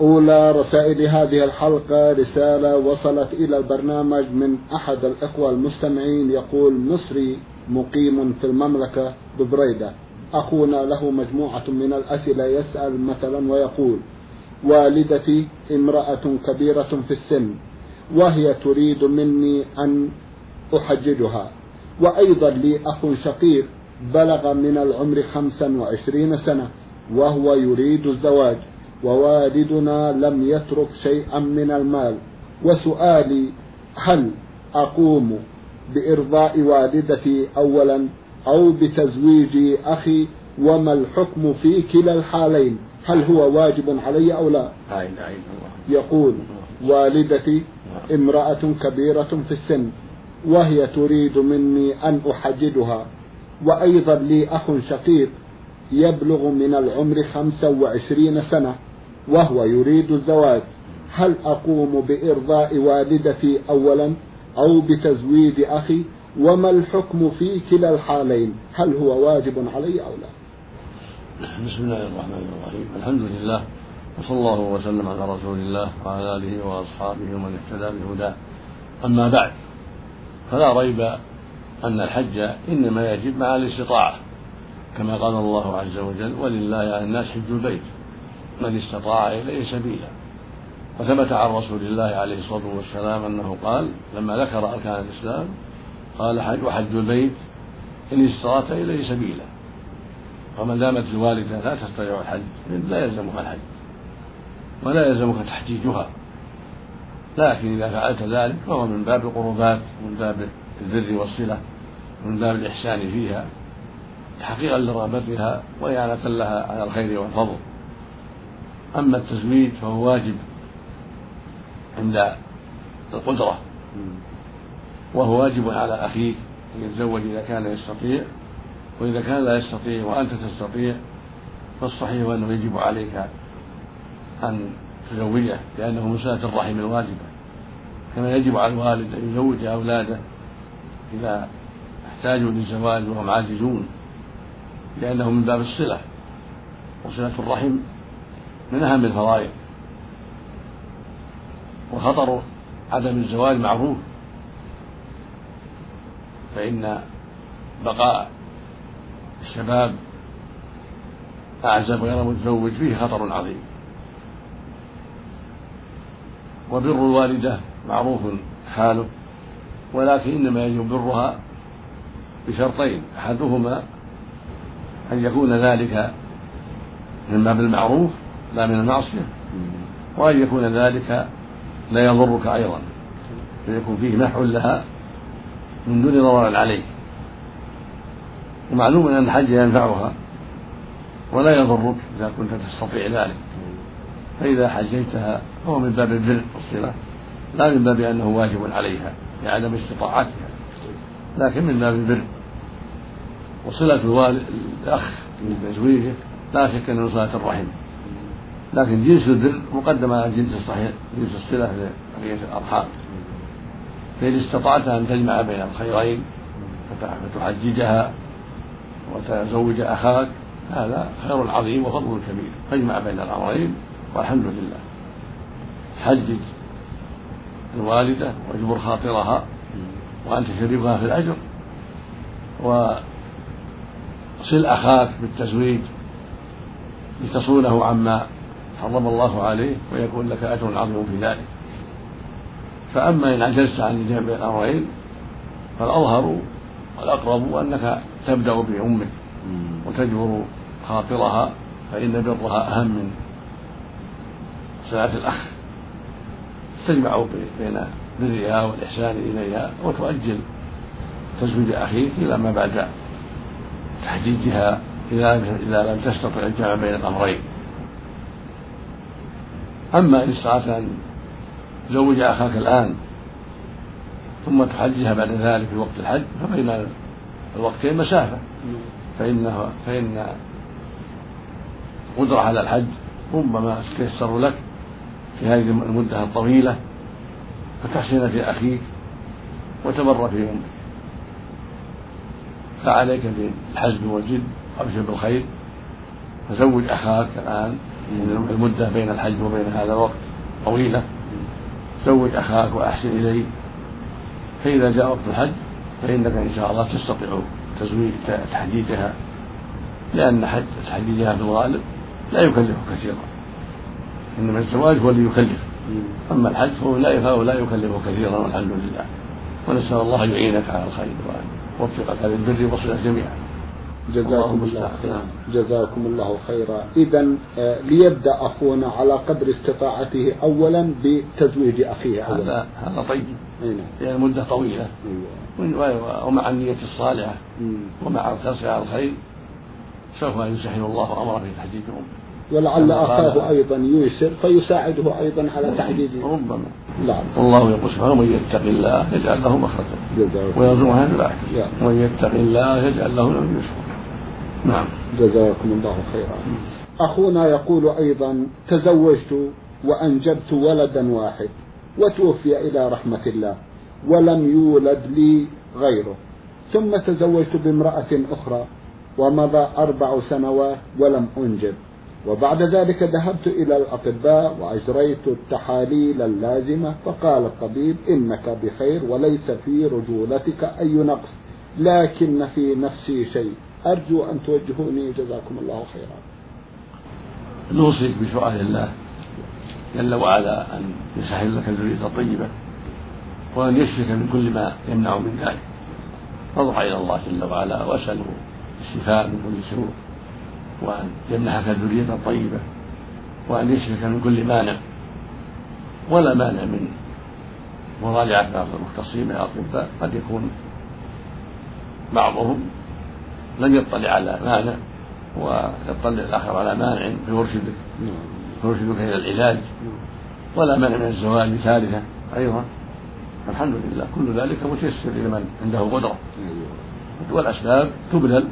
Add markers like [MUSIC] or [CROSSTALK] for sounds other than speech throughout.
أولى رسائل هذه الحلقة رسالة وصلت إلى البرنامج من أحد الإخوة المستمعين يقول مصري مقيم في المملكة ببريدة. أخونا له مجموعة من الأسئلة يسأل مثلا ويقول والدتي امرأة كبيرة في السن وهي تريد مني أن أحججها. وأيضا لي أخ شقيق بلغ من العمر خمسا وعشرين سنة وهو يريد الزواج. ووالدنا لم يترك شيئا من المال. وسؤالي هل أقوم بإرضاء والدتي أولا أو بتزويج أخي؟ وما الحكم في كلا الحالين؟ هل هو واجب علي أو لا؟ يقول والدتي امرأة كبيرة في السن وهي تريد مني أن أحججها وأيضا لي أخ شقيق يبلغ من العمر خمسة وعشرين سنة. وهو يريد الزواج. هل أقوم بإرضاء والدتي أولا أو بتزويج أخي؟ وما الحكم في كلا الحالين؟ هل هو واجب علي أو لا؟ بسم الله الرحمن الرحيم. الحمد لله وصلى الله وسلم على رسول الله وعلى آله وأصحابه ومن اهتدى بهداه. أما بعد فلا ريب أن الحج إنما يجب مع الاستطاعة كما قال الله عز وجل ولله على الناس حج البيت. من استطاع إليه سبيلا. وثبت عن رسول الله عليه الصلاة والسلام أنه قال لما ذكر أركان الإسلام قال حج وحج البيت إن استطعت إليه سبيلا. وما دامت الوالدة لا تستطيع الحج لا يلزمها الحج ولا يلزمك تحجيجها. لكن إذا فعلت ذلك فهو من باب القربات من باب البر والصلة من باب الإحسان فيها تحقيقا لرغبتها وإعانة لها على الخير والفضل. أما التزويج فهو واجب عند القدرة. وهو واجب على أخيك أن يتزوج إذا كان يستطيع وإذا كان لا يستطيع وأنت تستطيع فالصحيح أنه يجب عليك أن تزوجه لأنه من صلة الرحم الواجبة. كما يجب على الوالد أن يزوج أولاده إذا احتاجوا للزواج وهم عاجزون لأنه من باب الصلة وصلة الرحم من أهم الفرائض. وخطر عدم الزواج معروف. فإن بقاء الشباب أعزب غير متزوج فيه خطر عظيم. وبر الوالدة معروف حاله ولكن إنما يجب برها بشرطين أحدهما أن يكون ذلك من باب المعروف لا من المعصية. وأن يكون ذلك لا يضرك أيضا. فيكون فيه محو لها من دون ضرر عليك. ومعلوم أن الحج ينفعها ولا يضرك إذا كنت تستطيع ذلك. فإذا حجيتها فهو من باب البر والصلة لا من باب أنه واجب عليها لعدم استطاعتها لكن من باب البر. وصلة الوالد الأخ من تزويجه لا شك أنه صلة الرحم. لكن جنس البر مقدم على جنس الصحيح جنس الصلة لبقية الأرحام. فإن استطعت أن تجمع بين الخيرين فتحججها وتزوج أخاك هذا خير عظيم وفضل كبير. فاجمع بين الأمرين والحمد لله. حجج الوالدة واجبر خاطرها وأنت شريكها في الأجر. وصل أخاك بالتزويج لتصونه عما حرم الله عليه ويكون لك أجر عظيم في ذلك فأما إن عجزت عن الجمع بين الأمرين فالأظهر والأقرب أنك تبدأ بأمك وتجبر خاطرها فإن برها أهم من صلاة الأخ. تجمع بين برها والإحسان إليها وتؤجل تزويج أخيك إلى ما بعد تحجيجها إذا لم تستطع الجمع بين الأمرين. أما إن استطعت أن تزوج أخاك الآن ثم تحجها بعد ذلك في وقت الحج فبين الوقتين مسافة. فإنه فإن القدرة على الحج ربما تيسر لك في هذه المدة الطويلة فتحسن في أخيك وتبر في أمك فعليك بالحزم والجد وأبشر بالخير فزوج أخاك الآن المدة بين الحج وبين هذا الوقت طويلة. زوج أخاك وأحسن إليه فإذا جاء وقت الحج فإنك إن شاء الله تستطيع تزويج تحديدها لأن حج تحديدها في الغالب لا يكلف كثيرا. إنما الزواج هو اللي يكلف. أما الحج فهو لا فهو لا يكلف كثيرا والحمد لله. ونسأل الله أن يعينك على الخير وأن يوفقك للبر والصلة جميعا. جزاكم الله خيرا. جزاكم الله خيرا. إذا ليبدأ أخونا على قدر استطاعته أولا بتزويج أخيه أولا. هذا هذا طيب. نعم. لأن مدة طويلة. أيوة. ومع النية الصالحة. ومع الحرص على الخير. سوف يسهل الله أمره في تحديد أمه. ولعل أخاه أيضا ييسر فيساعده أيضا على تحديد. ربما نعم. والله يقول سبحانه ومن يتق الله يجعل له مخرجا. ويرزقه من لا ومن يتق الله يجعل له من يسرا نعم. جزاكم الله خيرا. أخونا يقول أيضا تزوجت وأنجبت ولدا واحد وتوفي إلى رحمة الله ولم يولد لي غيره. ثم تزوجت بامرأة أخرى ومضى أربع سنوات ولم أنجب. وبعد ذلك ذهبت إلى الأطباء وأجريت التحاليل اللازمة فقال الطبيب إنك بخير وليس في رجولتك أي نقص لكن في نفسي شيء. أرجو أن توجهوني جزاكم الله خيرا. نوصيك بسؤال الله جل وعلا أن يسهل لك الذرية الطيبة وأن يشفيك من كل ما يمنع من ذلك. فاضرع إلى الله جل وعلا وأسأله الشفاء من كل سوء وأن يمنحك الذرية الطيبة وأن يشفيك من كل مانع ولا مانع من مراجعة بعض المختصين من الأطباء. قد يكون بعضهم لم يطلع على مانع ويطلع الآخر على مانع فيرشدك فيرشدك إلى العلاج. ولا مانع من الزواج بثالثة أيضا الحمد لله. كل ذلك متيسر لمن عنده قدرة. والأسباب تبذل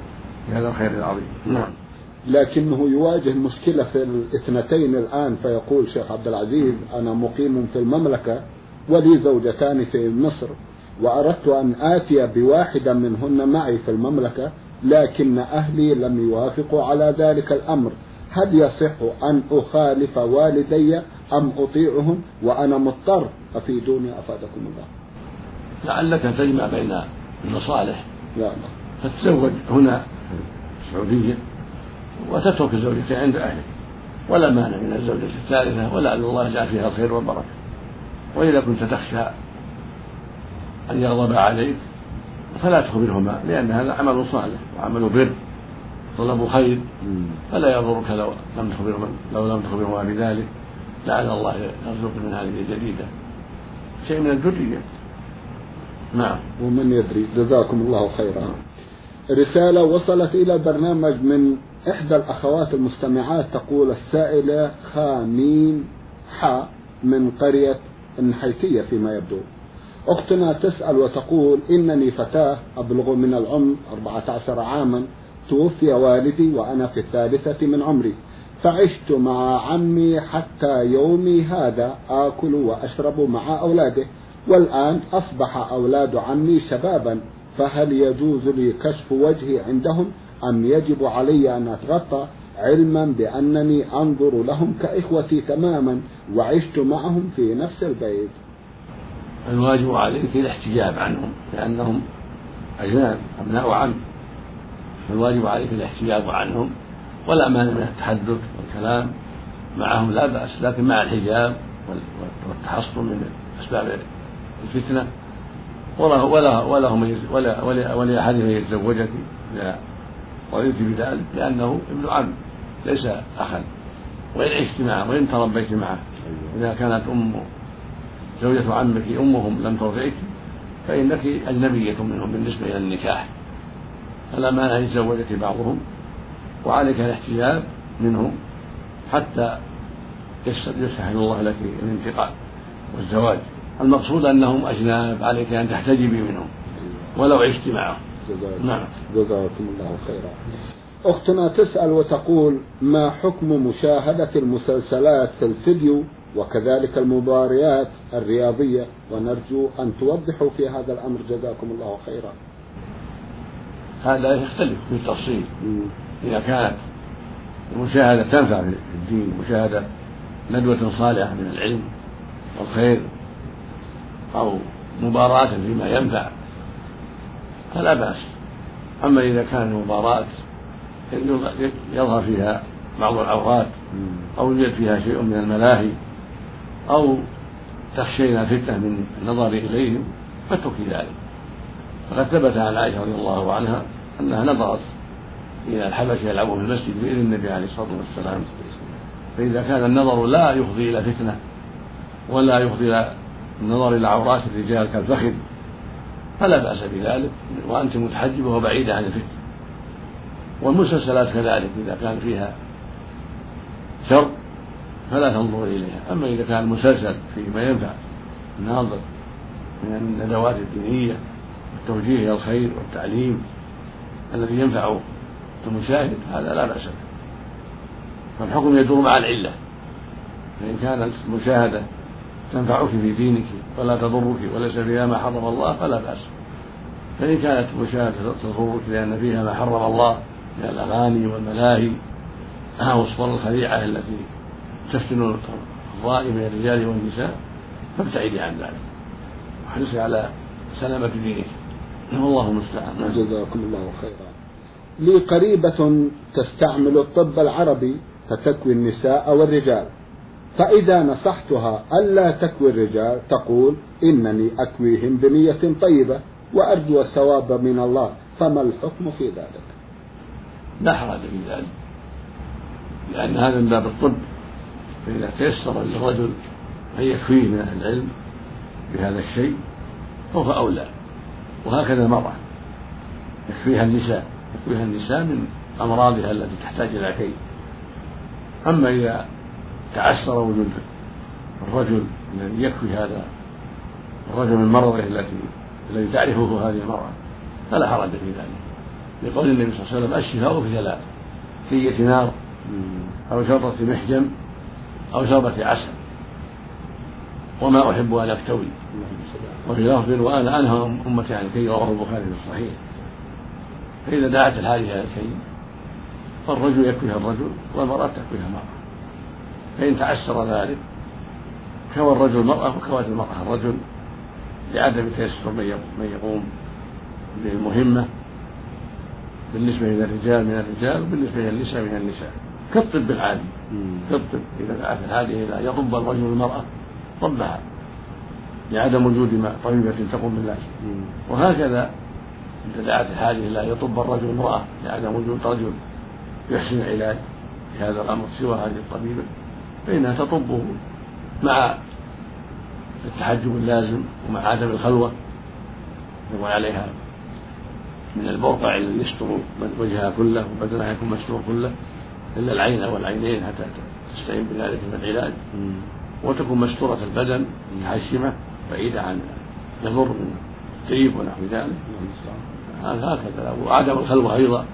في هذا الخير العظيم. نعم. لكنه يواجه مشكلة في الاثنتين الآن فيقول شيخ عبد العزيز أنا مقيم في المملكة ولي زوجتان في مصر وأردت أن آتي بواحدة منهن معي في المملكة لكن أهلي لم يوافقوا على ذلك الأمر. هل يصح أن أخالف والدي أم أطيعهم وأنا مضطر؟ أفيدوني أفادكم الله. لعلك تجمع بين المصالح. يا الله فتتزوج هنا في السعودية وتترك الزوجة عند أهله ولا مانع من الزوجة الثالثة ولعل الله يجعل فيها الخير والبركة. وإذا كنت تخشى أن يغضب عليك فلا تخبرهما لأن هذا عمل صالح وعمل بر طلب خير فلا يضرك لو لم تخبرهما لو لم تخبرهما بذلك. لعل الله يرزق من هذه الجديدة. شيء من الذرية. نعم. ومن يدري. جزاكم الله خيرا. رسالة وصلت إلى البرنامج من إحدى الأخوات المستمعات تقول السائلة خاميم حاء من قرية النحيتية فيما يبدو. أختنا تسأل وتقول إنني فتاة أبلغ من العمر 14 عاما توفي والدي وأنا في الثالثة من عمري. فعشت مع عمي حتى يومي هذا آكل وأشرب مع أولاده. والآن أصبح أولاد عمي شبابا. فهل يجوز لي كشف وجهي عندهم؟ أم يجب علي أن أتغطى علما بأنني أنظر لهم كإخوتي تماما وعشت معهم في نفس البيت؟ الواجب عليك الاحتجاب عنهم لأنهم أجناد أبناء عم. فالواجب عليك الاحتجاب عنهم ولا مانع من التحدث والكلام معهم لا بأس لكن مع الحجاب والتحصن من أسباب الفتنة. ولا وله من ولا ولا ولأحد من يتزوجك إذا بذلك لأنه ابن عم ليس أخا. وإن عشت معه وإن تربيت معه إذا كانت أم زوجة عمك أمهم لم ترضعك فإنك أجنبية منهم بالنسبة إلى النكاح. فلا مانع أن يتزوجك بعضهم وعليك الاحتجاب منهم حتى يسهل الله لك الانتقال والزواج. المقصود أنهم أجناب عليك أن تحتجبي منهم ولو عشت معهم. نعم. جزاكم الله خيرا. أختنا تسأل وتقول ما حكم مشاهدة المسلسلات في الفيديو وكذلك المباريات الرياضية ونرجو أن توضحوا في هذا الأمر. جزاكم الله خيرا. هذا يختلف في التفصيل. إذا كانت المشاهدة تنفع في الدين مشاهدة ندوة صالحة من العلم والخير أو مباراة فيما ينفع فلا بأس. أما إذا كانت المباراة يظهر فيها بعض العورات أو يوجد فيها شيء من الملاهي أو تخشين الفتنة من النظر إليهم فاتركي ذلك. فقد ثبت عن عائشة رضي الله عنها أنها نظرت إلى الحبش يلعبون في المسجد بإذن النبي عليه الصلاة والسلام. فإذا كان النظر لا يفضي إلى فتنة ولا يفضي إلى النظر إلى عورات الرجال كالفخذ فلا بأس بذلك وأنت متحجبة وبعيدة عن الفتنة. والمسلسلات كذلك إذا كان فيها شر فلا تنظر إليها. أما إذا كان مسلسل فيما ينفع الناظر من الندوات الدينية والتوجيه إلى الخير والتعليم الذي ينفع المشاهد هذا لا بأس به. فالحكم يدور مع العلة. فإن كانت المشاهدة تنفعك في دينك ولا تضرك وليس فيها ما حرم الله فلا بأس. فإن كانت مشاهدة تضرك لأن فيها ما حرم الله من الأغاني والملاهي أو الصور الخليعة التي تفتن الرائي من الرجال والنساء فابتعدي عن ذلك. واحرصي على سلامة دينك. والله المستعان. جزاكم الله خيرا. لي قريبة تستعمل الطب العربي فتكوي النساء والرجال. فإذا نصحتها ألا تكوي الرجال تقول إنني أكويهم بنية طيبة وأرجو الثواب من الله. فما الحكم في ذلك؟ لا حرج في ذلك لأن هذا من باب الطب. فإذا تيسر للرجل أن يكفيه من أهل العلم بهذا الشيء فهو أولى. وهكذا المرأة. يكفيها النساء. يكفيها النساء من أمراضها التي تحتاج إلى كي أما إذا تعسر وجود الرجل الذي يكفي هذا الرجل من مرضه التي الذي تعرفه هذه المرأة فلا حرج في ذلك. لقول النبي صلى الله عليه وسلم الشفاء في ثلاث كية نار أو شرطة محجم أو شربة عسل. وما أحب أن أكتوي وفي لفظ وأنا أنهى أمتي عن الكي رواه البخاري في الصحيح. فإذا دعت الحاجة إلى الكي فالرجل يكفيها الرجل والمرأة تكفيها المرأة. فإن تعسر ذلك كوى الرجل المرأة وكوت المرأة الرجل لعدم تيسر من يقوم بالمهمة بالنسبة إلى الرجال من الرجال وبالنسبة إلى النساء من النساء. كالطب العادي. كالطب إذا دعت الحاجة إلى يطب الرجل المرأة طبها لعدم وجود ما طبيبة تقوم باللازم وهكذا إذا دعت الحاجة إلى يطب الرجل المرأة لعدم وجود رجل يحسن العلاج في هذا الأمر سوى هذه الطبيبة فإنها تطبه مع التحجب اللازم ومع عدم الخلوة. يقول عليها من البرقع الذي يستر وجهها كله وبدنها يكون مستور كله. إلا العين والعينين حتى تستعين بذلك في العلاج. وتكون مستورة البدن متحشمة بعيدة عن يضر من الطيب ونحو ذلك. هكذا. وعدم الخلوة أيضا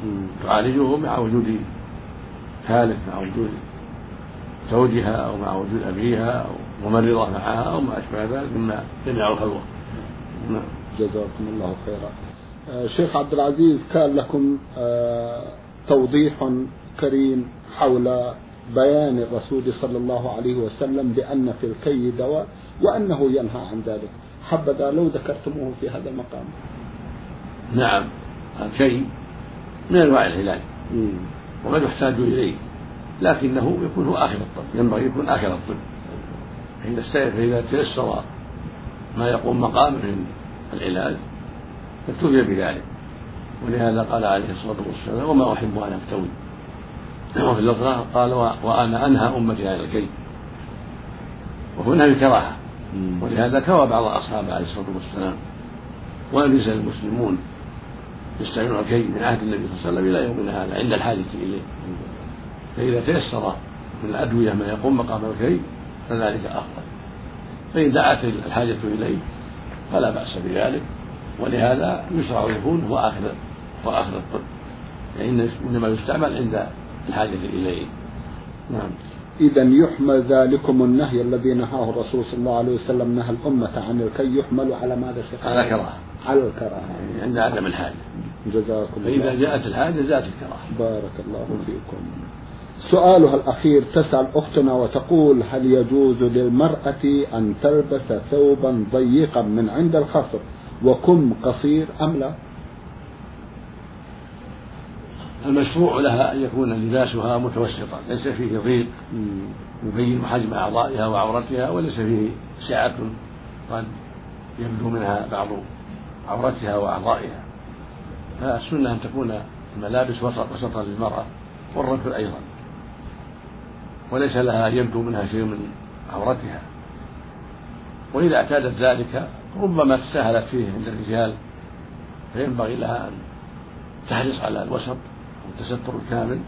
تعالجه مع وجود ثالث مع وجود زوجها أو مع وجود أبيها أو ممرضة معها أو ما أشبه ذلك مما يمنع الخلوة نعم. جزاكم الله خيرا. آه شيخ عبد العزيز كان لكم آه توضيح كريم حول بيان الرسول صلى الله عليه وسلم بأن في الكي دواء وأنه ينهى عن ذلك. حبذا لو ذكرتموه في هذا المقام. نعم. الكي من أنواع العلاج وقد يحتاج إليه. لكنه يكون هو آخر الطب. ينبغي يكون آخر الطب. فإذا فإذا تيسر ما يقوم مقامه من العلاج فاكتفي بذلك. ولهذا قال عليه الصلاة والسلام وما أحب أن أكتوي وفي اللفظة قال وأنا أنهى أمتي عن الكي وهنا الكراهة ولهذا كوى بعض أصحابه عليه الصلاة والسلام. ولم يزل المسلمون يستعملون الكي من عهد النبي صلى الله عليه وسلم إلى يومنا هذا عند الحاجة إليه. فإذا تيسر من الأدوية ما يقوم مقام الكي فذلك أفضل فإن دعت الحاجة إليه فلا بأس بذلك. ولهذا يشرع يكون هو آخر هو آخر الطب فإن إنما يستعمل عند الحاجة إليه. نعم. إذا يحمل ذلكم النهي الذي نهاه الرسول صلى الله عليه وسلم نهى الأمة عن الكي يحمل على ماذا شيخ؟ على كراهة على الكراهة. يعني عند عدم الحاجة. جزاكم الله. فإذا جاءت الحاجة جاءت الكراهة. بارك الله فيكم. سؤالها الأخير تسأل أختنا وتقول هل يجوز للمرأة أن تلبس ثوبا ضيقا من عند الخصر وكم قصير أم لا؟ المشروع لها أن يكون لباسها متوسطا ليس فيه ضيق يبين حجم أعضائها وعورتها وليس فيه سعة قد يبدو منها بعض عورتها وأعضائها. فالسنة أن تكون الملابس وسط وسطا للمرأة والرجل أيضا. وليس لها يبدو منها شيء من عورتها. وإذا اعتادت ذلك ربما تساهلت فيه عند الرجال فينبغي لها أن تحرص على الوسط والتستر الكامل.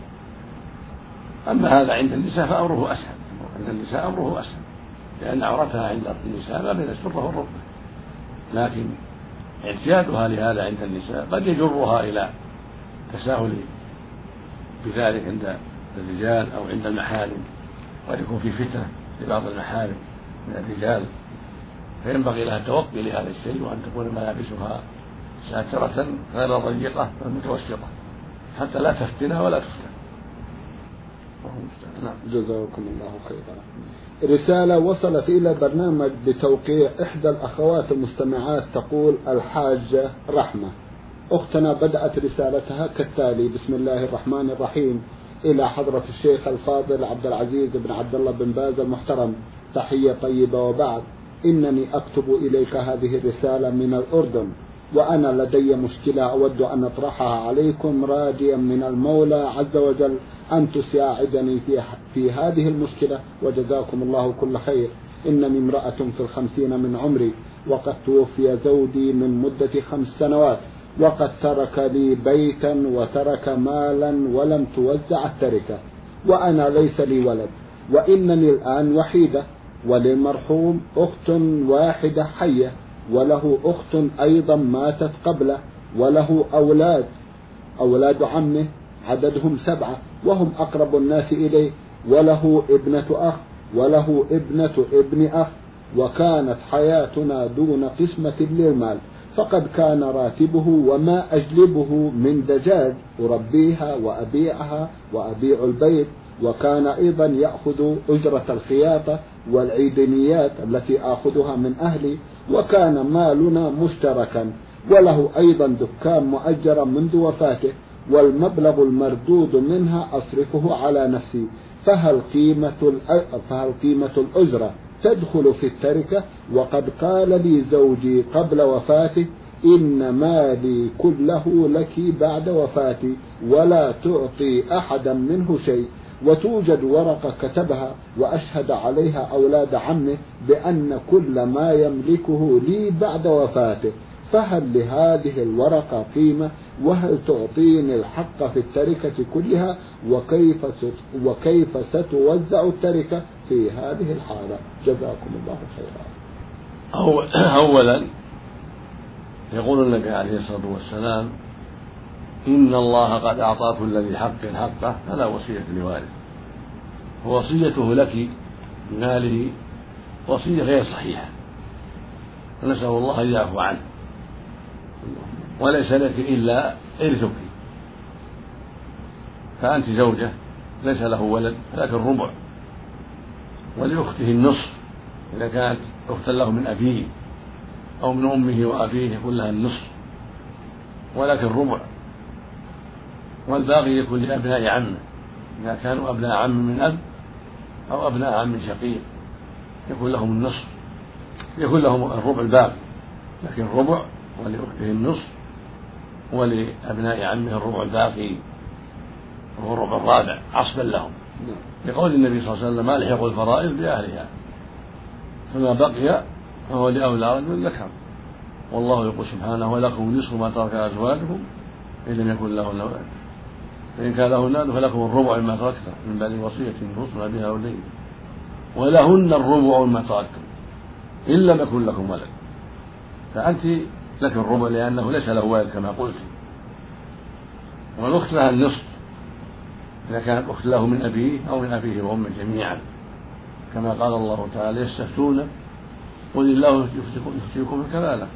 أما هذا عند النساء فأمره أسهل. عند النساء أمره أسهل. لأن عورتها عند النساء ما بين السرة والركبة لكن اعتيادها لهذا عند النساء قد يجرها إلى تساهل بذلك عند الرجال أو عند المحارم. قد يكون في فتنة لبعض المحارم من الرجال. فينبغي لها التوقي لهذا الشيء وأن تكون ملابسها ساترة غير ضيقة بل متوسطة حتى لا تفتن ولا تفتن. نعم. جزاكم الله خيرا. رسالة وصلت إلى برنامج بتوقيع إحدى الأخوات المستمعات تقول الحاجة رحمة. أختنا بدأت رسالتها كالتالي بسم الله الرحمن الرحيم. إلى حضرة الشيخ الفاضل عبد العزيز بن عبد الله بن باز المحترم. تحية طيبة وبعد. إنني أكتب إليك هذه الرسالة من الأردن. وأنا لدي مشكلة أود أن أطرحها عليكم راجيا من المولى عز وجل أن تساعدني في, في هذه المشكلة وجزاكم الله كل خير. إنني امرأة في الخمسين من عمري وقد توفي زوجي من مدة خمس سنوات وقد ترك لي بيتا وترك مالا ولم توزع التركة. وأنا ليس لي ولد وإنني الآن وحيدة وللمرحوم أخت واحدة حية. وله أخت أيضا ماتت قبله وله أولاد أولاد عمه عددهم سبعة وهم أقرب الناس إليه وله ابنة أخ وله ابنة ابن أخ وكانت حياتنا دون قسمة للمال. فقد كان راتبه وما أجلبه من دجاج أربيها وأبيعها وأبيع البيت. وكان أيضا يأخذ أجرة الخياطة والعيدنيات التي آخذها من أهلي وكان مالنا مشتركا وله أيضا دكان مؤجرا منذ وفاته والمبلغ المردود منها أصرفه على نفسي. فهل قيمة فهل قيمة الأجرة تدخل في التركة؟ وقد قال لي زوجي قبل وفاته إن مالي كله لك بعد وفاتي ولا تعطي أحدا منه شيء. وتوجد ورقة كتبها وأشهد عليها أولاد عمه بأن كل ما يملكه لي بعد وفاته. فهل لهذه الورقة قيمة؟ وهل تعطيني الحق في التركة كلها؟ وكيف وكيف ستوزع التركة في هذه الحالة؟ جزاكم الله خيرا. أولا يقول النبي عليه الصلاة والسلام إن الله قد أعطى كل ذي حق حقه فلا وصية لوارث ووصيته لك بماله وصية غير صحيحة. فنسأل الله أن يعفو عنه. وليس لك إلا إرثك. فأنت زوجة ليس له ولد لكن ربع. ولأخته النصف إذا كانت أختا له من أبيه أو من أمه وأبيه يكون لها النصف. ولكن ربع. والباقي يكون لأبناء عمه إذا كانوا أبناء عم من أب أو أبناء عم شقيق يكون لهم النصف. يكون لهم الربع الباقي لكن الربع ولأخته النصف ولأبناء عمه الربع الباقي وهو الربع الرابع عصبا لهم. نعم. لقول النبي صلى الله عليه وسلم ألحق الفرائض بأهلها فما بقي فهو لأولى رجل ذكر. والله يقول سبحانه ولكم نصف ما ترك أزواجكم إن لم يكن لهن ولد فإن كان لهن فلكم الربع مما تركت من بعد وصية توصون بها أو دين ولهن الربع مما تركتم. إن لم يكن لكم ولد. فأنت لك الربع لأنه ليس له ولد كما قلت. والأخت لها النصف. إذا كانت أخت له من أبيه أو من أبيه وأمه جميعا. كما قال الله تعالى يستفتون. قل الله يفتيكم في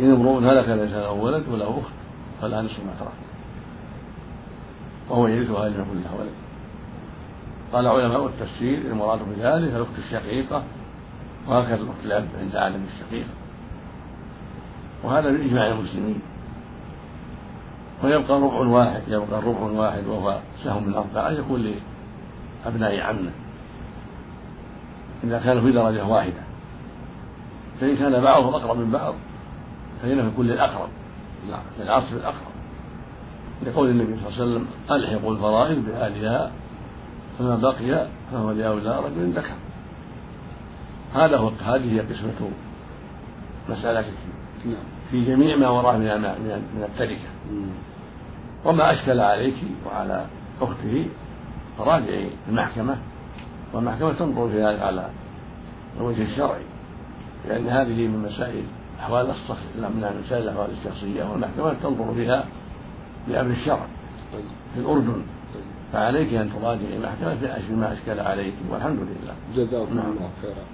إن امرؤ هلك ليس له ولد وله أخت. فلا نصف ما ترك وهو يرثها إن يكن له ولد قال علماء التفسير المراد بذلك الأخت الشقيقة وهكذا الأخت الأب عند عالم الشقيقة. وهذا بإجماع المسلمين. ويبقى ربع واحد يبقى ربع واحد وهو سهم من أربعة يكون لأبناء عمه. إذا كانوا في درجة واحدة. فإن كان بعضهم أقرب من بعض فإنه يكون للأقرب للعصر الأقرب. لقول النبي صلى الله عليه وسلم ألحقوا الفرائض بأهلها فما بقي فهو لأولى رجل ذكر. هذا هو هذه هي قسمة مسألة نعم. في جميع ما وراء من من التركة. وما أشكل عليك وعلى أخته فراجعي المحكمة. والمحكمة تنظر في هذا على الوجه الشرعي لأن هذه من مسائل أحوال الصخر من مسائل الأحوال الشخصية. والمحكمة تنظر فيها بأمر الشرع في الأردن. فعليك أن تراجعي المحكمة في ما أشكل عليك والحمد لله. جزاكم نعم. الله خيرا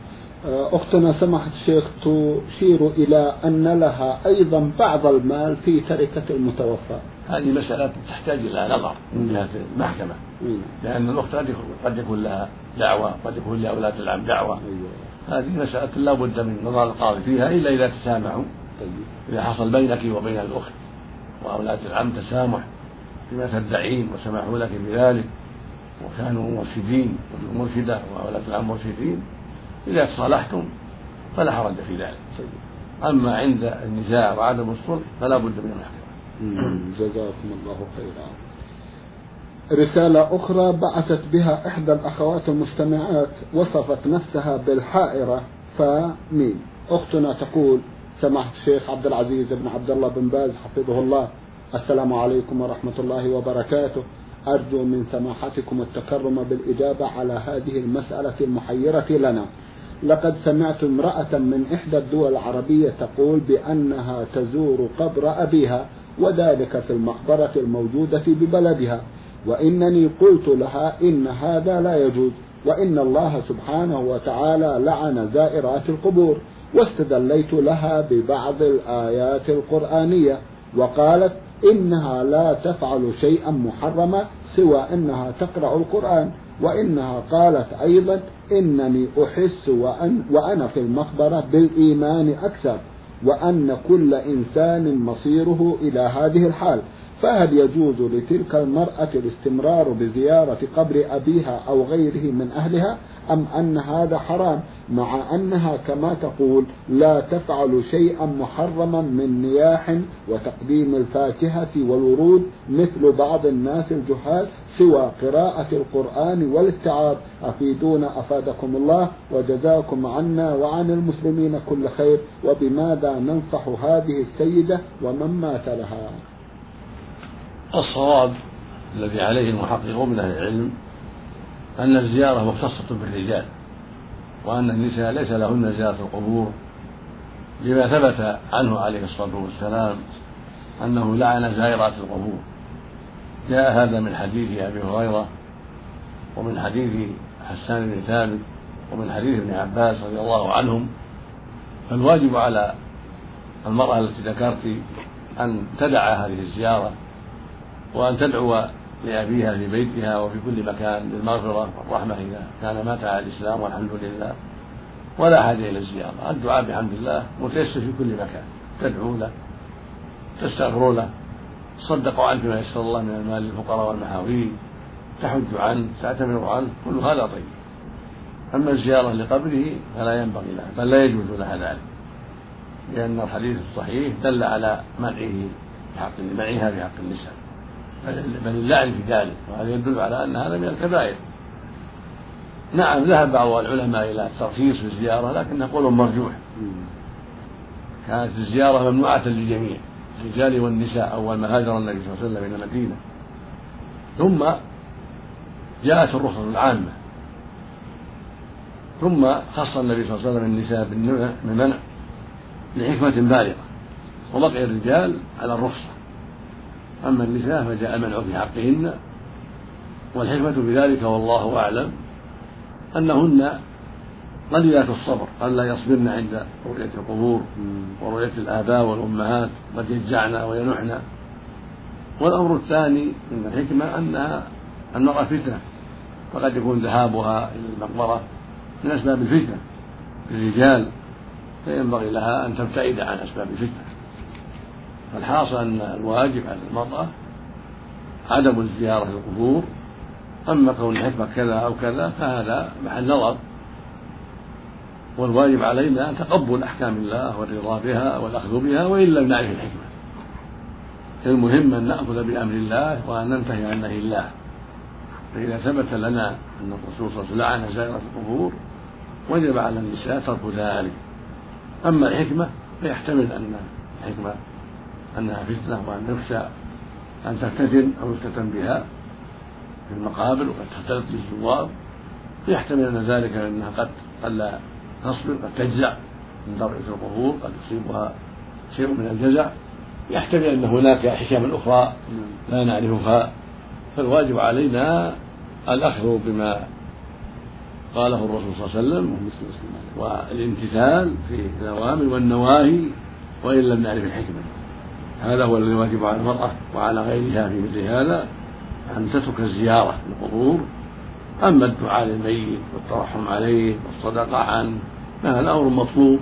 أختنا سماحة الشيخ تشير إلى أن لها أيضا بعض المال في تركة المتوفى. هذه مسألة تحتاج إلى نظر من جهة المحكمة. لأن الأخت قد يكون لها دعوة قد يكون لأولاد العم دعوة. أيوة. هذه مسألة لا بد من نظر القاضي فيها إلا إذا تسامحوا. طيب. إذا حصل بينك وبين الأخت وأولاد العم تسامح فيما تدعين وسمحوا لك بذلك وكانوا مرشدين مرشدة وأولاد العم مرشدين. إذا تصالحتم فلا حرج في ذلك. أما عند النزاع وعدم الصلح فلا بد من المحكمة. جزاكم الله خيرا. رسالة أخرى بعثت بها إحدى الأخوات المستمعات وصفت نفسها بالحائرة فمين؟ أختنا تقول سماحة الشيخ عبد العزيز بن عبد الله بن باز حفظه الله. السلام عليكم ورحمة الله وبركاته. أرجو من سماحتكم التكرم بالإجابة على هذه المسألة المحيرة لنا. لقد سمعت امرأة من إحدى الدول العربية تقول بأنها تزور قبر أبيها وذلك في المقبرة الموجودة ببلدها. وإنني قلت لها إن هذا لا يجوز وإن الله سبحانه وتعالى لعن زائرات القبور. واستدليت لها ببعض الآيات القرآنية وقالت إنها لا تفعل شيئا محرما سوى أنها تقرأ القرآن وإنها قالت أيضا إنني أحس وأن وأنا في المقبرة بالإيمان أكثر وأن كل إنسان مصيره إلى هذه الحال. فهل يجوز لتلك المرأة الاستمرار بزيارة قبر أبيها أو غيره من أهلها؟ أم أن هذا حرام مع أنها كما تقول لا تفعل شيئا محرما من نياح وتقديم الفاكهة والورود مثل بعض الناس الجهال سوى قراءة القرآن والاتعاظ. أفيدونا أفادكم الله وجزاكم عنا وعن المسلمين كل خير. وبماذا ننصح هذه السيدة ومن مات لها؟ الصواب الذي عليه المحققون من أهل العلم أن الزيارة مختصة بالرجال وأن النساء ليس لهن زيارة القبور لما ثبت عنه عليه الصلاة والسلام أنه لعن زائرات القبور. جاء هذا من حديث أبي هريرة ومن حديث حسان بن ثابت ومن حديث ابن عباس رضي الله عنهم. فالواجب على المرأة التي ذكرت أن تدع هذه الزيارة وأن تدعو لأبيها في بيتها وفي كل مكان بالمغفرة والرحمة إذا كان مات على الإسلام والحمد لله. ولا حاجة إلى الزيارة. الدعاء بحمد الله متيسر في كل مكان. تدعو له تستغفر له تصدق عنه بما يسر الله من المال للفقراء والمحاويج تحج عنه تعتمر عنه كل هذا طيب. أما الزيارة لقبره فلا ينبغي لها بل لا يجوز لها ذلك لأن الحديث الصحيح دل على منعه بحق منعها في حق النساء بل اللعن في ذلك وهذا يدل على أن هذا من الكبائر. نعم ذهب بعض العلماء إلى الترخيص في الزيارة لكنه قول مرجوح. كانت الزيارة ممنوعة للجميع الرجال والنساء أول ما هاجر النبي صلى الله عليه وسلم إلى المدينة. ثم جاءت الرخصة العامة. ثم خص النبي صلى الله عليه وسلم النساء بالمنع لحكمة بالغة. وبقي الرجال على الرخصة. أما النساء فجاء المنع في حقهن والحكمة بذلك والله أعلم أنهن قليلات الصبر قد لا يصبرن عند رؤية القبور ورؤية الآباء والأمهات قد يجعن وينحن. والأمر الثاني من الحكمة أنها المرأة فتنة فقد يكون ذهابها إلى المقبرة من أسباب الفتنة للرجال فينبغي لها أن تبتعد عن أسباب الفتنة. فالحاصل أن الواجب على المرأة عدم الزيارة للقبور أما كون الحكمة كذا أو كذا فهذا محل نظر والواجب علينا تقبل أحكام الله والرضا بها والأخذ بها وإن لم نعرف الحكمة. المهم أن نأخذ بأمر الله وأن ننتهي عن نهي الله. فإذا ثبت لنا أن الرسول صلى الله عليه وسلم لعن زائرة القبور وجب على النساء ترك ذلك. أما الحكمة فيحتمل أن الحكمة أنها فتنة وأن يخشى أن تفتتن أو يفتتن بها في المقابر وقد تختلط بالزوار يحتمل أن ذلك أنها قد قد لا تصبر قد تجزع من درء القبور قد يصيبها شيء من الجزع. يحتمل أن هناك حكم أخرى لا نعرفها. فالواجب علينا الأخذ بما قاله الرسول صلى الله عليه وسلم والامتثال في الأوامر والنواهي وإن لم نعرف الحكمة. هذا هو الذي واجب على المرأة وعلى غيرها في مثل هذا أن تترك الزيارة للقبور أما الدعاء للميت والترحم عليه والصدقة عنه فهذا أمر مطلوب.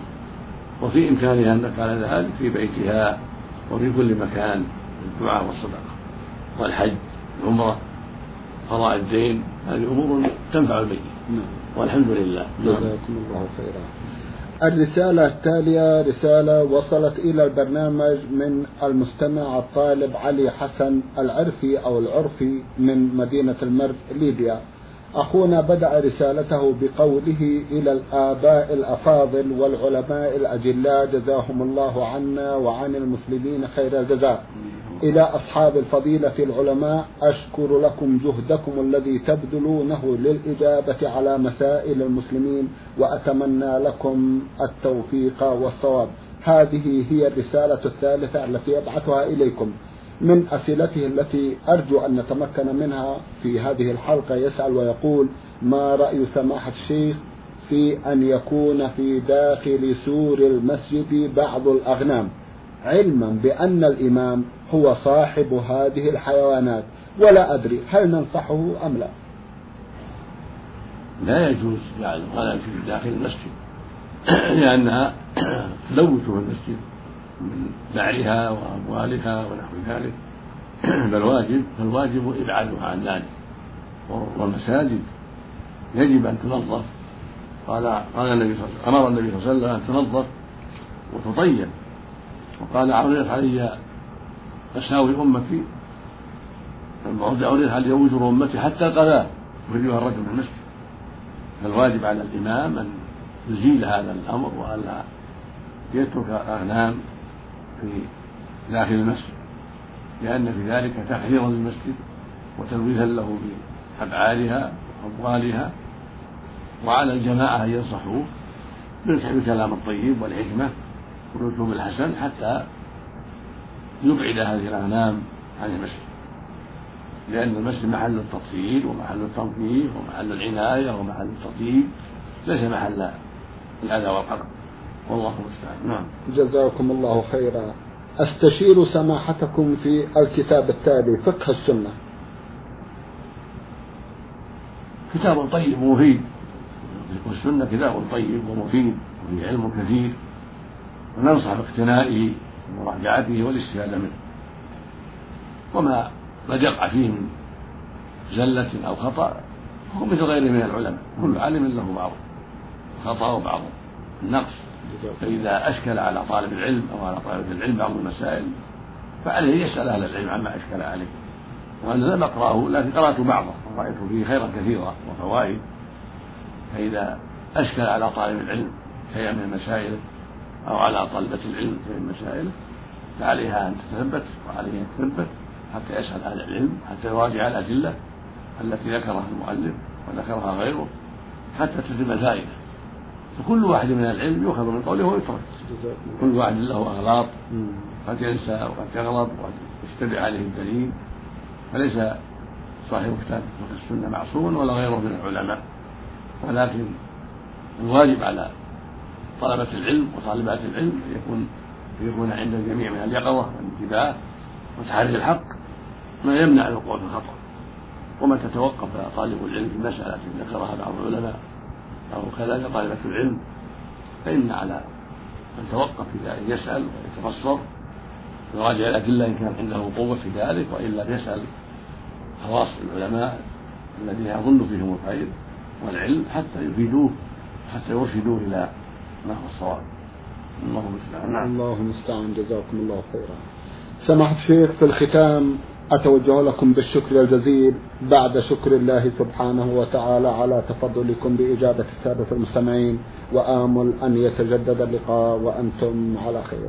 وفي إمكانها أن تفعل ذلك في بيتها وفي كل مكان الدعاء والصدقة والحج العمرة قضاء الدين. هذه أمور تنفع الميت نعم. والحمد لله. جزاكم الله خيرا. الرسالة التالية رسالة وصلت إلى البرنامج من المستمع الطالب علي حسن العرفي أو العرفي من مدينة المرج ليبيا. أخونا بدأ رسالته بقوله إلى الآباء الأفاضل والعلماء الأجلاء جزاهم الله عنا وعن المسلمين خير الجزاء. إلى أصحاب الفضيلة العلماء أشكر لكم جهدكم الذي تبذلونه للإجابة على مسائل المسلمين وأتمنى لكم التوفيق والصواب. هذه هي الرسالة الثالثة التي يبعثها إليكم. من أسئلته التي أرجو أن نتمكن منها في هذه الحلقة يسأل ويقول ما رأي سماحة الشيخ في أن يكون في داخل سور المسجد بعض الأغنام؟ علما بأن الإمام هو صاحب هذه الحيوانات ولا أدري هل ننصحه أم لا. لا يجوز جعل الغنم في داخل المسجد. [CLEARS THROAT] لأنها [CLEARS THROAT] تلوث المسجد من بعرها وأموالها ونحو ذلك. [CLEARS THROAT] بل واجب فالواجب إبعادها عن ذلك. والمساجد يجب أن تنظف. قال قال النبي صلى الله عليه وسلم أمر النبي صلى الله عليه وسلم أن تنظف وتطيب. وقال عرضت علي مساوي أمتي عرضت علي وزر أمتي حتى القذاة يخرجها الرجل من المسجد. فالواجب على الإمام أن يزيل هذا الأمر وألا يترك الأغنام في داخل المسجد لأن في ذلك تحذيرا للمسجد وتلويثا له بأفعالها وأموالها. وعلى الجماعة أن ينصحوه بالكلام الطيب والحكمة والأسلوب الحسن حتى يبعد هذه الأغنام عن المسجد. لأن المسجد محل التطهير ومحل التنظيف ومحل العناية ومحل التطيب ليس محل الأذى والقرب والله المستعان. نعم. جزاكم الله خيرا. أستشير سماحتكم في الكتاب التالي فقه السنة. كتاب طيب ومفيد. والسنة كتاب طيب ومفيد وفيه علم كثير. وننصح باقتنائه ومراجعته والاستفادة منه. وما قد يقع فيه من زلة أو خطأ هو مثل غيره من العلماء كل عالم له بعض خطأ وبعض النقص فإذا أشكل على طالب العلم أو على طالب العلم بعض المسائل فعليه يسأل أهل العلم عما أشكل عليه. وأنا لم أقرأه لكن قرأت بعضه ورأيت فيه خيرا كثيرا وفوائد. فإذا أشكل على طالب العلم شيئا من مسائله أو على طلبة العلم من مسائله فعليها أن تتثبت وعليه أن تثبت حتى يسأل أهل العلم حتى يراجع الأدلة التي ذكرها المؤلف وذكرها غيره حتى تتم الفائدة فكل واحد من العلم يؤخذ من قوله ويترك. كل واحد له أغلاط قد ينسى وقد يغلط وقد يشتبه عليه الدليل. فليس صاحب كتاب فقه السنة معصوم ولا غيره من العلماء. ولكن الواجب على طلبة العلم وطالبات العلم يكون يكون عند الجميع من اليقظة والانتباه وتحري الحق ما يمنع الوقوع في الخطأ. ومتى توقف طالب العلم في مسألة ذكرها بعض العلماء أو كذلك طالبة العلم فإن على من توقف ذلك يسأل ويتبصر يراجع الأدلة إن كان عنده قوة في ذلك وإلا يسأل خواص العلماء الذين يظن فيهم الخير والعلم حتى يفيدوه حتى يرشدوه إلى هو الصواب. الله المستعان. نعم. الله المستعان. جزاكم الله خيرا. سماحة الشيخ في الختام أتوجه لكم بالشكر الجزيل بعد شكر الله سبحانه وتعالى على تفضلكم بإجابة السادة المستمعين وآمل أن يتجدد اللقاء وأنتم على خير.